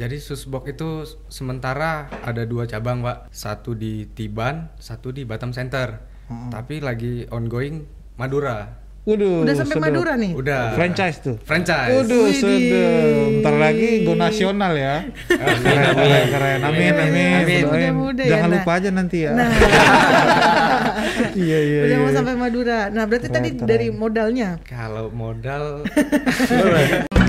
Jadi Susbok itu sementara ada dua cabang, Pak. Satu di Tiban, satu di Batam Center. Tapi lagi ongoing Madura. Waduh, Udah sampai sedap. Madura nih. Udah. Franchise tuh. Franchise. Waduh, sedap. Ntar lagi go nasional ya. keren, keren, keren. Amin, amin. Amin. Mudah-mudah ya, Jangan nah. lupa aja nanti ya. Nah, iya, iya, udah iya. mau sampai Madura. Nah, berarti Keren, tadi keren. dari modalnya. Kalau modal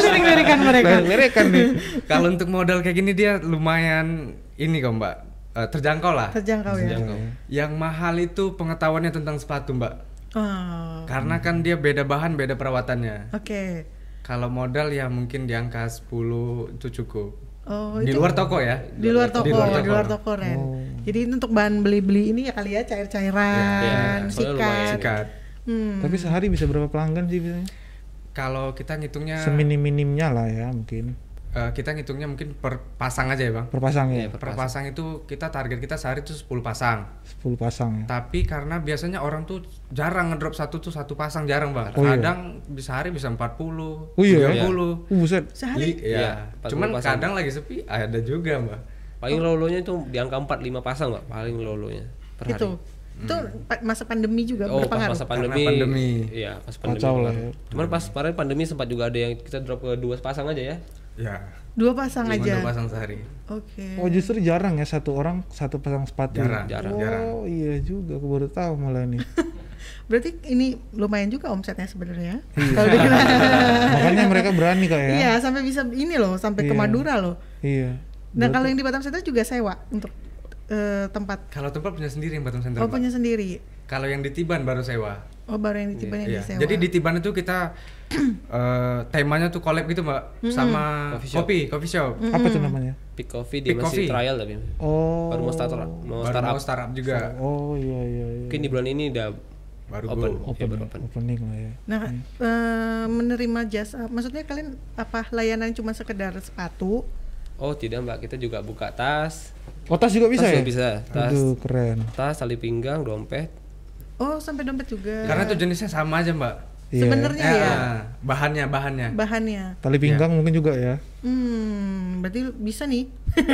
Lirik-lirikan mereka. Lerekan nih. kalau untuk modal kayak gini dia lumayan ini kok, Mbak. Eh, terjangkau lah. Terjangkau ya. Yang mahal itu pengetahuannya tentang sepatu, Mbak. Oh, Karena kan dia beda bahan, beda perawatannya. Oke. Kalau modal ya mungkin di angka 10 itu cukup. Oh, di itu luar toko ya. di luar toko, Di luar toko. di luar toko Ren. Oh. Jadi ini untuk bahan beli-beli ini ya kali ya cair-cairan, Iya, soalnya lumayan. sikat. Sikat. Hmm. Tapi sehari bisa berapa pelanggan sih biasanya? Kalau kita ngitungnya Seminim-minimnya lah ya mungkin. eh, kita ngitungnya mungkin per pasang aja ya, Bang. Per pasang ya? Iya, Per pasang itu kita target kita sehari itu 10 pasang. 10 pasang ya. Tapi karena biasanya orang tuh jarang ngedrop satu tuh satu pasang jarang, Bang. Oh, iya. Kadang bisa hari bisa 40, Oh iya? 30. Uh, buset. Sehari Iya. Iya, 40 Cuman pasang. kadang lagi sepi ada juga, Mbak. Paling lolonya itu di angka 4 5 pasang, Mbak. Paling lolonya per hari. Itu. Masa pandemi juga Oh, pas berpengaruh. masa Karena pandemi. pandemi. Iya, pas pandemi. Kacau lah ya. Cuman pas kemarin pandemi sempat juga ada yang kita drop ke dua pasang aja ya. Ya. Dua pasang Cuma aja. dua pasang sehari. Oke. Oh justru jarang ya satu orang satu pasang sepatu. Jarang, Jarang. Oh jarang. iya juga, aku baru tahu malah ini. Berarti ini lumayan juga omsetnya sebenarnya. Iya. Makanya mereka berani kak ya. Iya, sampai bisa ini loh, sampai ke Iya. Madura loh. Iya. Nah, kalau yang di Batam Center juga sewa untuk eh, tempat Kalau tempat punya sendiri yang Batam Center. Oh, punya sendiri. Kalau yang di Tiban baru sewa. Oh, baru yang di Tiban yang Iya. disewa. Jadi di Tiban itu kita eh, temanya tuh collab gitu, Mbak, sama Coffee shop. kopi, coffee shop. Apa tuh namanya? Pick Coffee dia Pick masih Coffee. trial tapi. Oh. Baru mau startup, mau Baru startup. mau startup juga. Oh iya iya iya. Mungkin di bulan ini udah Baru open. go. Iya, Open, baru open. opening lah ya. Nah, eh, menerima jasa, maksudnya kalian apa layanan cuma sekedar sepatu? Oh, tidak, Mbak. Kita juga buka tas. Oh tas juga bisa tas ya? juga bisa. Tas, Aduh keren. tas, tali pinggang, dompet. Oh, sampai dompet juga. Karena itu jenisnya sama aja, Mbak. Iya. Sebenarnya ya Ah, bahannya, bahannya. bahannya. Tali pinggang mungkin juga ya. Hmm, berarti bisa nih.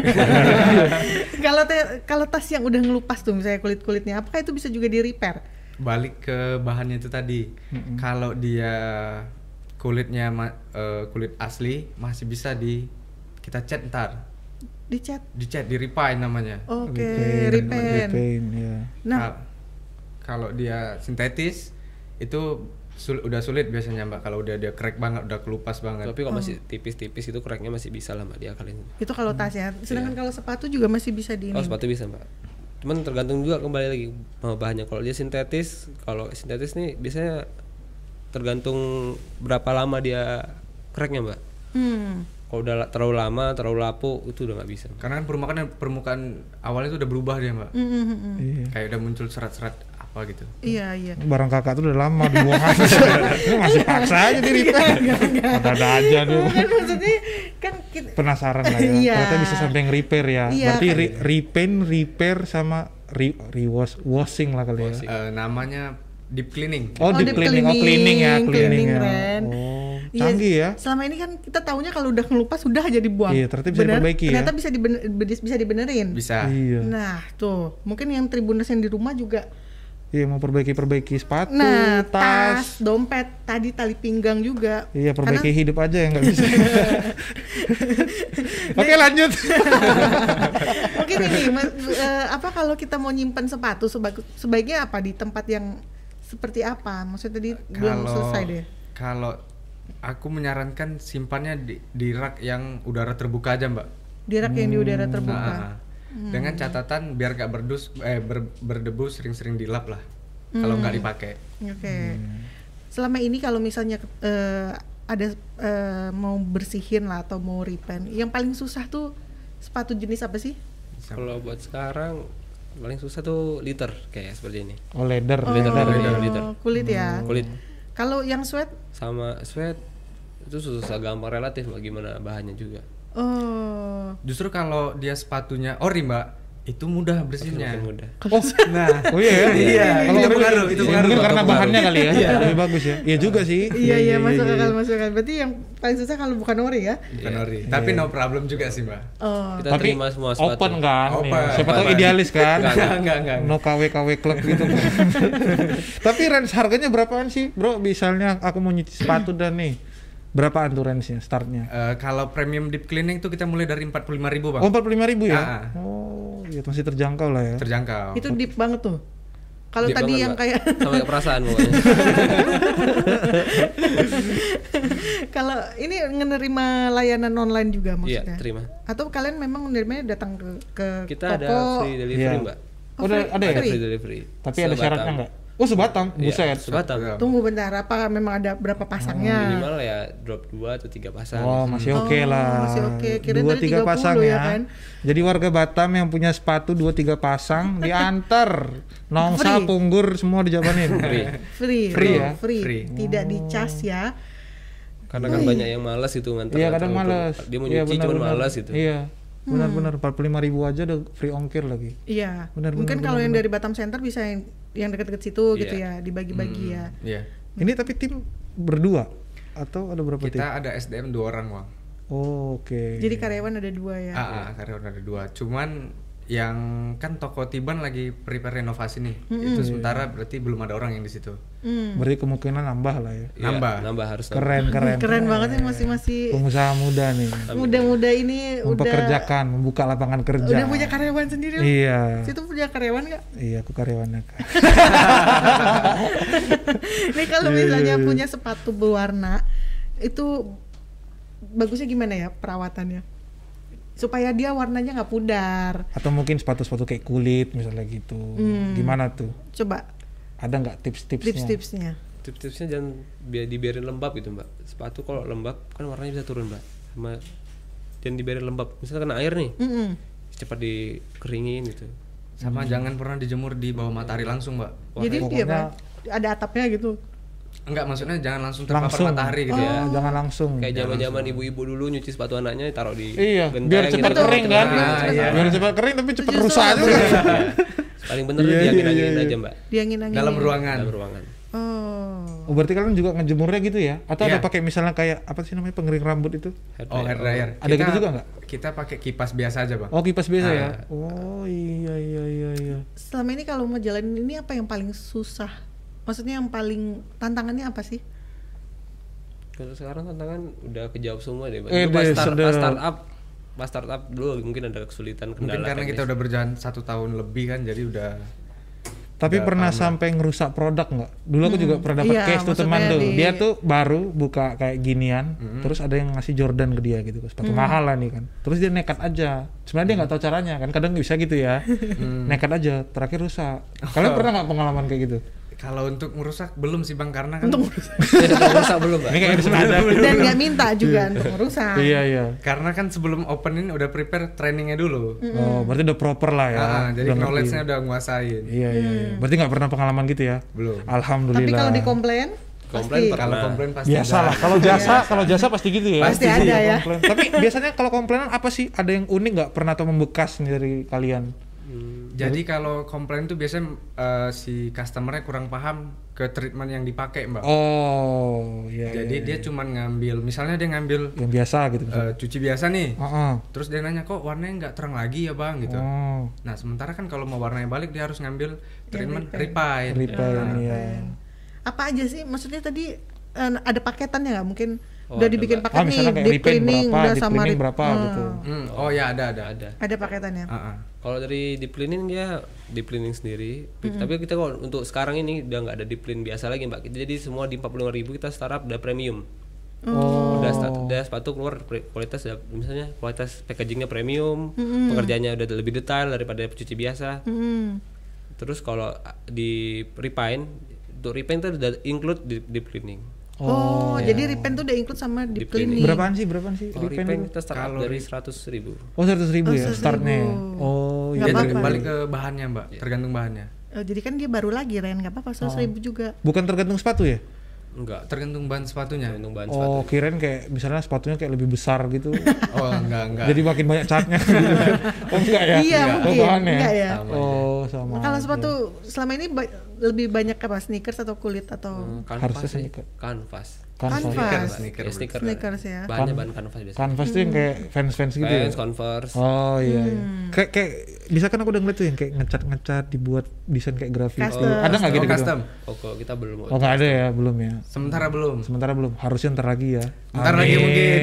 Kalau kalau tas yang udah ngelupas tuh misalnya kulit-kulitnya, apakah itu bisa juga di repair? Balik ke bahannya itu tadi. Kalau dia kulitnya eh, kulit asli masih bisa di kita cat ntar. Dicat. Dicat, di refine namanya. Oke, Repaint, repair. repaint, ya. Nah, Kal- kalau dia sintetis itu sul- udah sulit biasanya mbak kalau udah dia crack banget udah kelupas banget Tapi kalau masih tipis-tipis itu cracknya masih bisa lah, Mbak, diakalin. itu kalau tas ya. Sedangkan kalau sepatu juga masih bisa di Oh, ini. sepatu bisa, Mbak. Cuman tergantung juga kembali lagi sama bahannya. Kalau dia sintetis, kalau sintetis nih biasanya tergantung berapa lama dia cracknya, Mbak. Hmm. Kalau udah la- terlalu lama, terlalu lapuk, itu udah nggak bisa. karena kan permukaan permukaan awalnya itu udah berubah dia mbak Hmm, hmm. Iya. kayak udah muncul serat-serat apa gitu Iya, iya. Barang kakak tuh udah lama dibuang. Lu masih paksa aja di repaint. Ada aja dia. Kan maksudnya kan kita, Penasaran lah ya. Iya. Ternyata bisa sampai nge-repair ya. Iya, Berarti kan. re- repaint, repair sama re rewash washing lah kali ya. Eh, namanya deep cleaning Oh, deep cleaning. Oh, cleaning ya, cleaning, ya. Ren. Oh, Iya, canggih ya. Selama ini kan kita taunya kalau udah ngelupas sudah aja dibuang. Iya, ternyata bisa diperbaiki ya. Ternyata bisa dibener- bisa dibenerin. bisa Iya. Nah, tuh, mungkin yang tribuners yang di rumah juga Iya, mau perbaiki-perbaiki sepatu, Nah, tas. tas, dompet, tadi tali pinggang juga. Iya, perbaiki Karena- hidup aja ya nggak bisa. Oke, lanjut. Mungkin ini mas- eh, apa kalau kita mau nyimpan sepatu sebaik- sebaiknya apa di tempat yang seperti apa? Maksudnya tadi belum kalau selesai deh. kalau aku menyarankan simpannya di, di rak yang udara terbuka aja mbak Di rak yang di udara terbuka. Nah, dengan catatan biar gak berdus eh ber- berdebu sering-sering dilap lah kalau nggak dipakai Oke. Selama ini kalau misalnya eh, ada eh, mau bersihin lah atau mau repaint, yang paling susah tuh sepatu jenis apa sih? Kalau buat sekarang paling susah tuh liter kayak seperti ini. Oh, leather, Oh, leather, leather, leather. kulit ya. Kulit Kalau yang sweat, sama sweat itu susah gampang relatif bagaimana bahannya juga. oh, Justru kalau dia sepatunya ori mbak, itu mudah bersihnya. Semakin mudah. Oh, Nah, oh iya ya? Iya, Kalau itu Oreo- pengaruh, itu pengaruh. Mungkin karena Itu bahannya kali ya, Iya. lebih bagus ya. Iya juga sih. Iya iya masuk iya, akal iya. masuk akal. Berarti yang paling susah kalau bukan ori ya? bukan ori. Tapi no problem juga sih, Mbak. Oh. Kita Tapi terima semua sepatu. open kan, Open. siapa tahu idealis kan. Enggak, enggak, enggak. No KW KW klub gitu. Tapi range harganya berapaan sih, bro? Misalnya aku mau nyuci sepatu dan nih, berapaan tuh range-nya startnya? Eh, kalau premium deep cleaning tuh kita mulai dari 45.000, Bang. Oh, 45 ribu ya? Ah. Oh, ya masih terjangkau lah ya. Terjangkau. Itu deep banget tuh. Kalau tadi banget, yang Mbak. kayak sampai ke perasaan pokoknya. kalau ini menerima layanan online juga Iya, maksudnya. terima. Atau kalian memang menerimanya datang ke ke Kita toko? ada free delivery, Iya. Mbak. Oh, Udah free- ada ya? Ada free. free delivery. Tapi ada Sebatam. syaratnya nggak? Oh, sebatam, Iya, buset. sebatam. Iya. Tunggu bentar, apa memang ada berapa pasangnya? Minimal ya drop 2 atau 3 pasang. Oh masih Oh, oke lah. masih oke. Kirain Dua tadi tiga 30 pasang ya ya. kan? Jadi warga Batam yang punya sepatu dua tiga pasang diantar, nongsa, Free. punggur semua dijabanin. Free. Free, Free bro, ya? free. Free. Tidak dicas ya. Karena kan banyak yang malas itu nganter. Iya kadang males. Dia mau nyuci cuman benar-benar. malas itu. Iya. Benar-benar 45 ribu aja udah free ongkir lagi. Iya. Benar, Mungkin benar, kalau benar, yang benar. dari Batam Center bisa yang yang dekat-dekat situ gitu Iya. ya, dibagi-bagi ya. Iya. Ini tapi tim berdua atau ada berapa tim? Kita ada SDM dua orang, Bang. Oh, Oke. Jadi karyawan ada dua ya. Ah, ah, karyawan ada dua. Cuman yang kan toko Tiban lagi prepare renovasi nih. Itu sementara berarti belum ada orang yang di situ. Hmm. Berarti kemungkinan nambah lah ya. Iya, Nambah. nambah harus nambah. Keren keren. Keren banget sih masih masih Pengusaha muda nih. muda-muda ini udah Mempekerjakan, membuka lapangan kerja. udah punya karyawan sendiri. loh. Iya. Situ punya karyawan nggak? Iya, aku karyawannya Kak. Nih kalau Iya, misalnya punya sepatu berwarna itu bagusnya gimana ya perawatannya? Supaya dia warnanya nggak pudar. Atau mungkin sepatu-sepatu kayak kulit misalnya gitu. Hmm. Gimana tuh? Coba Ada nggak tips-tipsnya? tips-tipsnya. Tips-tipsnya jangan biar dibiarin lembab gitu, Mbak. Sepatu kalau lembab kan warnanya bisa turun, Mbak. Sama jangan dibiarin lembab. Misalnya kena air nih, Mm-mm. cepat dikeringin gitu. Sama jangan pernah dijemur di bawah matahari langsung, Mbak. Jadi dia pokoknya- Pak, ada atapnya gitu. Enggak, maksudnya jangan langsung terpapar Langsung. matahari gitu Oh. ya. Jangan langsung. Kayak zaman-zaman ibu-ibu dulu nyuci sepatu anaknya taruh di Iya, genteng biar cepat gitu. kering kan. Nah, iya. Biar cepat kering tapi cepat rusak juga. Paling bener Iya, iya, diangin-anginin iya, aja, iya. Mbak. Diangin-angin. Dalam ruangan. Dalam ruangan. Oh. Oh, berarti kalian juga ngejemurnya gitu ya? Atau ada Iya. pakai misalnya kayak apa sih namanya pengering rambut itu? Hair Oh, hair dryer. Ada gitu juga nggak? Kita pakai kipas biasa aja, Bang. Oh, kipas biasa ya? Ah. Oh, iya iya iya iya. Selama ini kalau mau jalanin ini apa yang paling susah? Maksudnya yang paling tantangannya apa sih? Kalau sekarang tantangan udah kejawab semua deh. Eh, pas, start, pas startup, pas startup dulu mungkin ada kesulitan kendala. Mungkin karena kita udah berjalan satu tahun lebih kan, jadi udah Tapi Udah pernah paham sampai ngerusak produk nggak? Dulu aku juga pernah dapat Iya, case tuh teman tuh. di- Dia tuh baru buka kayak ginian, terus ada yang ngasih Jordan ke dia gitu, sepatu mahal lah nih kan. Terus dia nekat aja. Sebenarnya dia nggak tahu caranya kan, kadang bisa gitu ya. nekat aja, terakhir rusak. Kalian pernah nggak pengalaman kayak gitu? Kalau untuk merusak belum sih Bang karena kan Untuk Jadi udah rusak belum, Mbak? Ini kayak ada. dan nggak minta juga untuk merusak. Iya iya. karena kan sebelum openin udah prepare trainingnya dulu. Oh, berarti udah proper lah ya. Ah, jadi Udah ngerti. knowledge-nya udah nguasain. Iya iya. iya. Berarti nggak pernah pengalaman gitu ya? Belum. Alhamdulillah. Tapi kalau dikomplain, Komplain pasti. pernah. Kalau komplain pasti biasa ada. lah. Kalau jasa, kalau jasa pasti gitu ya. Pasti ada ya. komplain. Tapi biasanya kalau komplainan apa sih? Ada yang unik nggak pernah atau membekas nih dari kalian? Jadi kalau komplain tuh biasanya eh, si customernya kurang paham ke treatment yang dipakai, Mbak. Oh, iya. Jadi iya, dia cuman ngambil, misalnya dia ngambil yang biasa gitu. eh, cuci biasa nih. Heeh. Terus dia nanya kok warnanya nggak terang lagi ya bang gitu. Oh, Nah sementara kan kalau mau warnanya balik dia harus ngambil treatment refine. repair ya. apa aja sih? Maksudnya tadi eh, ada paketannya nggak? Mungkin udah dibikin paket Ah, nih, deep repaint cleaning berapa, udah deep sama cleaning berapa Ah, gitu. Hmm, oh ya ada ada. Ada. Ada paketannya. Ah, ah. Kalau dari deep cleaning dia deep cleaning sendiri. Tapi kita kalau untuk sekarang ini udah nggak ada deep clean biasa lagi, Mbak. Jadi semua di 45.000 kita startup udah premium. Oh. Udah, sta- udah sepatu keluar kualitas udah- misalnya kualitas packagingnya premium, pekerjaannya udah lebih detail daripada cuci biasa. Hmm. Terus kalau di refine, untuk refine itu udah include deep, deep cleaning. Oh, jadi repaint tuh udah include sama deep, Deep cleaning. Berapaan sih? Berapaan sih? Kalau Repaint kita start Kalau dari 100 ribu. Oh, 100 ribu Oh, ya 100.000. startnya. Oh, Nggak iya. Dia apa-apa. terbalik ke bahannya mbak, tergantung bahannya. Oh, jadi kan dia baru lagi Ren, nggak apa-apa, seratus ribu juga. Bukan tergantung sepatu ya? Enggak. Tergantung ban sepatunya. Tergantung bahan sepatu. Oh, kirain kayak misalnya sepatunya kayak lebih besar gitu. Oh, enggak enggak. Jadi makin banyak catnya gitu. Oh, enggak ya? Iya, Oh, mungkin. bahannya. Enggak ya. Sama Oh, sama. Kalau sepatu selama ini lebih banyak apa sneakers atau kulit atau Hmm, Harusnya Kanvas sneaker. Kanvas. Kanvas. Kanvas. Sneaker. Ya, sneaker. Sneakers ya. Bahannya bahan kanvas biasa. Canvas tuh yang kayak fans-fans gitu ya? Vans, Converse. Oh iya, iya. Hmm. Kayak kayak bisa kan aku udah ngeliat tuh yang kayak ngecat-ngecat dibuat desain kayak grafis. Custom. Ada nggak Oh, gitu? custom. Oh, kok kita belum. Oh nggak ada ya, belum ya. Sementara belum. Sementara belum. Harusnya ntar lagi ya. Ntar lagi mungkin.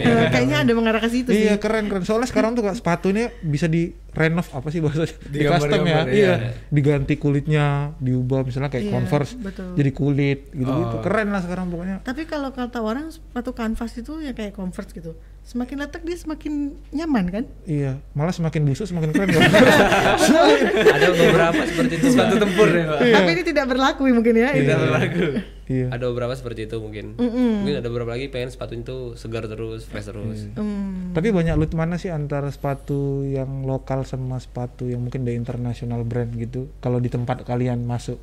Eh, kayaknya ada mengarah ke situ sih. Iya keren keren. Soalnya sekarang tuh kak sepatu ini bisa di renov apa sih bahasanya? Di, custom ya. Iya. iya. Diganti kulitnya, diubah misalnya kayak Iya, Converse betul. jadi kulit gitu-gitu. Oh. Keren lah sekarang pokoknya. Tapi kalau kata orang sepatu kanvas itu ya kayak comfort gitu. Semakin letak dia semakin nyaman kan? Iya. Malah semakin busuk semakin keren. Kak. ada beberapa seperti itu. Sepatu tempur ya, Pak. Tapi ini tidak berlaku mungkin ya. Tidak ini. berlaku. iya. Ada beberapa seperti itu mungkin. Mungkin ada beberapa lagi pengen sepatunya tuh segar terus, fresh terus. Hmm. Tapi banyak loot mana sih antara sepatu yang lokal sama sepatu yang mungkin dari international brand gitu? Kalau di tempat kalian masuk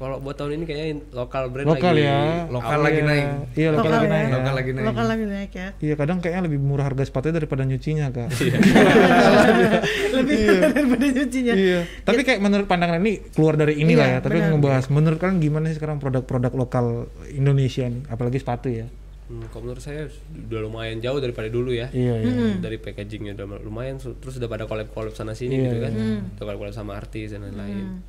Kalau buat tahun ini kayaknya lokal brand lokal lagi ya, lokal Iya. lagi naik. Iya lokal, Lokal lagi ya. naik. ya. Lokal lagi naik. Lokal lagi naik ya. Iya kadang kayaknya lebih murah harga sepatunya daripada nyucinya kak. Lebih daripada nyucinya. iya. Tapi kayak menurut pandangan ini keluar dari inilah Iya, ya. Tapi benar. ngebahas menurut kalian gimana sih sekarang produk-produk lokal Indonesia nih, apalagi sepatu ya? Hmm, kalau menurut saya udah lumayan jauh daripada dulu ya. Iya iya. Dari packagingnya udah lumayan, terus udah pada collab-collab sana sini Iya, gitu kan. Udah collab-collab sama artis dan lain-lain.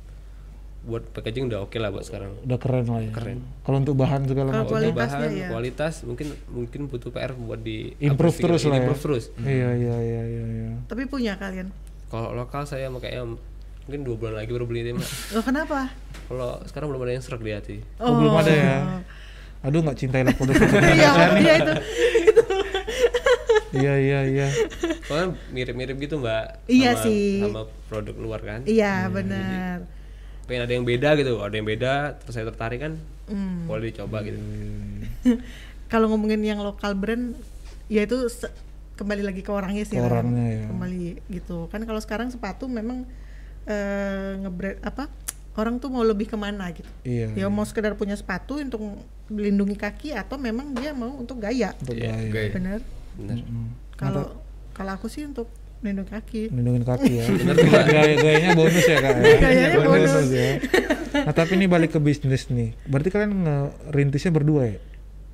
Buat packaging udah oke lah buat sekarang. Udah keren lah ya. Keren. Kalau untuk bahan segala Kalau macam. Untuk kualitasnya bahan, ya. kualitas mungkin mungkin butuh PR buat di Improve terus lah ya. Improve terus. Iya iya iya iya. iya. Tapi punya kalian. Kalau lokal saya mau kayaknya mungkin dua bulan lagi baru beli Mbak. Loh kenapa? Kalau sekarang belum ada yang serak di hati. Oh, belum ada ya. Aduh nggak cintailah produk Iya, iya itu. Iya iya iya. Soalnya mirip-mirip gitu mbak. Iya sama, sih. Sama produk luar kan. Iya, benar. Pengen ada yang beda gitu. Ada yang beda, terus saya tertarik kan. Hmm. Boleh dicoba gitu. Kalau ngomongin yang lokal brand, ya itu kembali lagi ke orangnya sih. Orangnya ya. Kembali gitu. Kan kalau sekarang sepatu memang eh ngebrand apa? Orang tuh mau lebih ke mana gitu. Iya. Ya mau sekedar punya sepatu untuk melindungi kaki atau memang dia mau untuk gaya. Untuk Iya, gaya. Gaya. Bener. Bener. Mm. Kalau kalau aku sih untuk melindungi kaki. Melindungi kaki ya. Gaya gayanya bonus ya kak. ya? Gayanya bonus. ya. Nah tapi ini balik ke bisnis nih. Berarti kalian ngerintisnya berdua ya?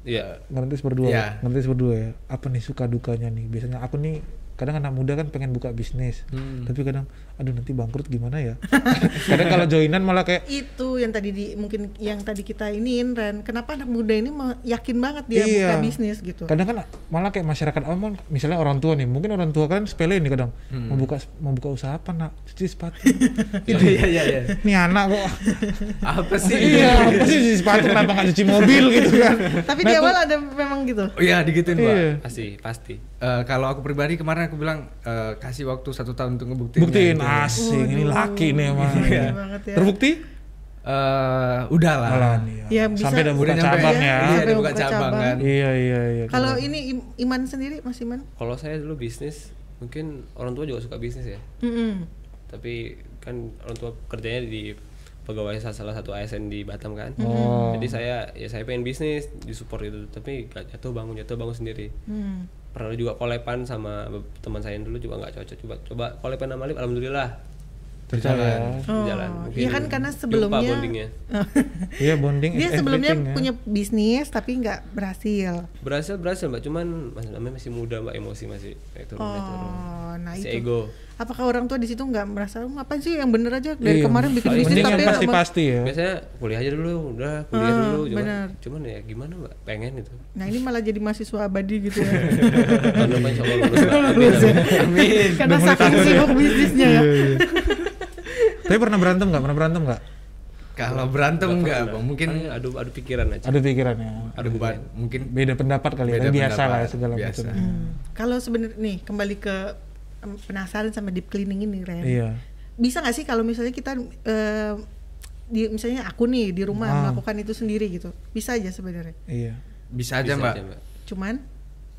Iya. Ngerintis berdua. Iya. Ngerintis berdua ya. Apa nih suka dukanya nih? Biasanya aku nih kadang anak muda kan pengen buka bisnis. Hmm. Tapi kadang aduh nanti bangkrut gimana ya? kadang kalau joinan malah kayak itu yang tadi di mungkin yang tadi kita iniin Ren kenapa anak muda ini yakin banget dia Iya. buka bisnis gitu kadang kan malah kayak masyarakat awam misalnya orang tua nih mungkin orang tua kan sepele nih kadang Hmm. mau buka mau buka usaha apa nak cuci sepatu Iya iya iya. ini anak kok Apa sih? iya apa sih cuci sepatu kenapa nggak cuci mobil gitu kan tapi Nah, di itu- awal ada memang gitu Oh iya digituin, Pak. Iya. Pasti, pasti. Eh, kalau aku pribadi kemarin aku bilang eh, kasih waktu satu tahun untuk ngebuktiin. buktiin asing ini laki nih emang Iya banget ya. terbukti Eh, udah lah. Nih Ya, bisa. sampai udah buka cabang ya. ya, Iya, Sampai udah buka buka cabang cabang. kan. iya iya iya kalau ini Im- Iman sendiri Mas Iman Kalau saya dulu bisnis, mungkin orang tua juga suka bisnis ya. Mm-mm. Tapi kan orang tua kerjanya di pegawai sa- salah satu ASN di Batam kan. Oh. Jadi saya ya saya pengen bisnis di support itu, tapi gak jatuh bangun jatuh bangun sendiri. Hmm. Pernah juga kolepan sama teman saya yang dulu juga nggak cocok. Coba coba kolepan sama Lip, alhamdulillah percaya Oh, jalan. Mungkin iya kan karena sebelumnya bondingnya. iya bonding dia sebelumnya ya. punya bisnis tapi nggak berhasil. Berhasil berhasil mbak, cuman masih namanya masih muda mbak emosi masih naik turun naik turun. Oh, nah Si itu. ego. Apakah orang tua di situ nggak merasa "Oh, ngapain sih yang bener aja dari Iya. kemarin bikin bisnis tapi pasti mau-" pasti ya Biasanya kuliah aja dulu, udah kuliah Ah, dulu, cuman, benar. cuman ya gimana mbak, pengen itu. Nah ini malah jadi mahasiswa abadi gitu ya. Tahun depan insya Allah lulus mbak. Amin, amin. Amin. Karena saking sibuk bisnisnya ya. Iya, tapi pernah berantem nggak pernah berantem nggak Kalau berantem enggak, Bang. Mungkin adu adu pikiran aja. ada pikirannya ada buat mungkin beda pendapat kali ya Beda biasa lah ya segala biasa. macam Hmm. Kalau sebenarnya nih kembali ke penasaran sama deep cleaning ini Ren. iya Bisa nggak sih kalau misalnya kita eh, di misalnya aku nih di rumah Ah. melakukan itu sendiri gitu. Bisa aja sebenarnya. iya bisa aja, Bisa Mbak. aja, Mbak. Cuman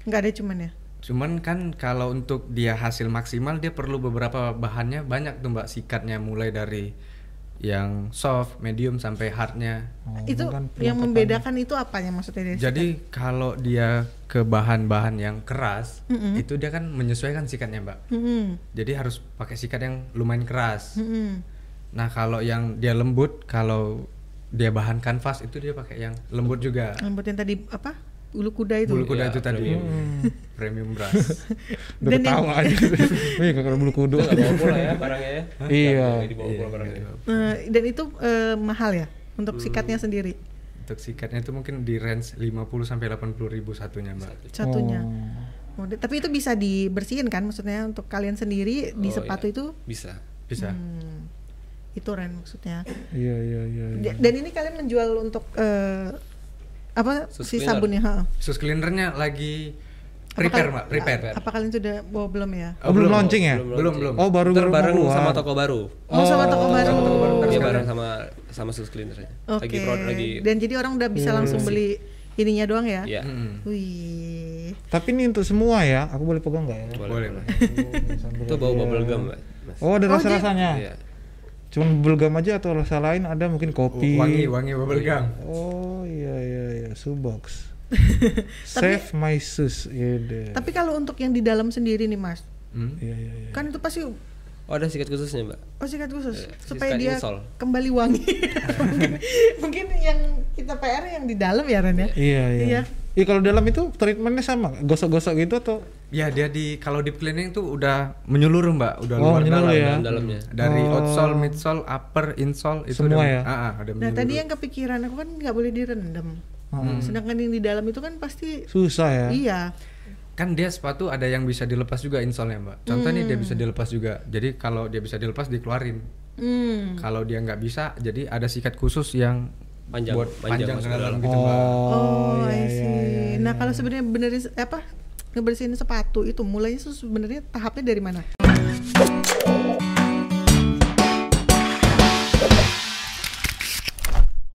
nggak ada cuman ya. Cuman kan kalau untuk dia hasil maksimal dia perlu beberapa bahannya banyak tuh Mbak sikatnya mulai dari yang soft, medium sampai hardnya. Oh, itu kan yang membedakan itu apanya maksudnya dari Jadi kalau dia ke bahan-bahan yang keras, Mm-mm. itu dia kan menyesuaikan sikatnya, Mbak. Mm-mm. Jadi harus pakai sikat yang lumayan keras. Mm-mm. Nah, kalau yang dia lembut, kalau dia bahan kanvas itu dia pakai yang lembut juga. Rambut yang tadi apa? Bulu kuda itu. Bulu kuda Ya, itu tadi. premium. Premium brush. Udah Dan ketawa aja. Wih, kakak bulu kudu. Nggak bawa pulang ya barangnya ya. Iya. Dibawa pulang barangnya. Eh, dan itu eh, mahal ya untuk Hmm. sikatnya sendiri Untuk sikatnya itu mungkin di range 50 sampai 80 ribu satunya, Mbak. satunya. Oh. Oh, di- tapi itu bisa dibersihin kan maksudnya untuk kalian sendiri di Oh, sepatu iya. Bisa. Bisa. hmm, itu Ren maksudnya. Iya, iya, iya. iya. Da- Dan ini kalian menjual untuk eh, apa Sus si cleaner. sabunnya? ha? Sus cleanernya lagi Apa prepare, Mbak, prepare. Apa kalian sudah bawa belum ya? Oh, belum launching ya? Belum, belum. Oh, baru Ntar baru bareng mau keluar. sama toko baru. Oh, sama toko baru. sama toko baru. Dia bareng sama sama sus cleanernya. Oke. Lagi produk lagi. Dan jadi orang udah bisa langsung beli ininya doang ya? Iya. Mm-mm. Wih. Tapi ini untuk semua ya? Aku boleh pegang nggak ya? Boleh. Itu bau bubble gum, Mbak. Mas. Oh, ada Oh, rasa-rasanya? Iya. Cuman bubble gum aja atau rasa lain ada mungkin kopi. Wangi, wangi bubble gum. Oh iya iya iya, shoebox. Save my shoes. Iya deh. Tapi kalau untuk yang di dalam sendiri nih Mas, Hmm? Iya iya iya. kan itu pasti Oh, ada sikat khususnya, Mbak. oh sikat khusus Eh, supaya dia insol. kembali wangi. mungkin, mungkin yang kita PR yang di dalam ya Ren ya. Iya iya. Iya. Iya kalau dalam itu treatmentnya sama, gosok-gosok gitu atau? Ya dia di kalau deep cleaning tuh udah menyeluruh mbak, udah Oh, luar menyeluruh dalam. ya? Dalam-dalamnya. Dari Oh. outsole, midsole, upper, insole itu Semua udah, ya? Ah, ah, udah Nah tadi yang kepikiran aku kan nggak boleh direndam. Hmm. Sedangkan yang di dalam itu kan pasti Susah ya. iya. kan dia sepatu ada yang bisa dilepas juga insole-nya mbak. Contoh nih dia Hmm. bisa dilepas juga. Jadi kalau dia bisa dilepas dikeluarin. Hmm. Kalau dia nggak bisa, jadi ada sikat khusus yang Panjang, buat panjang panjang, ke dalam gitu mbak. Oh, iya, I iya, see. iya, Nah iya. kalau sebenarnya benerin apa ngebersihin sepatu itu mulainya tuh sebenarnya tahapnya dari mana?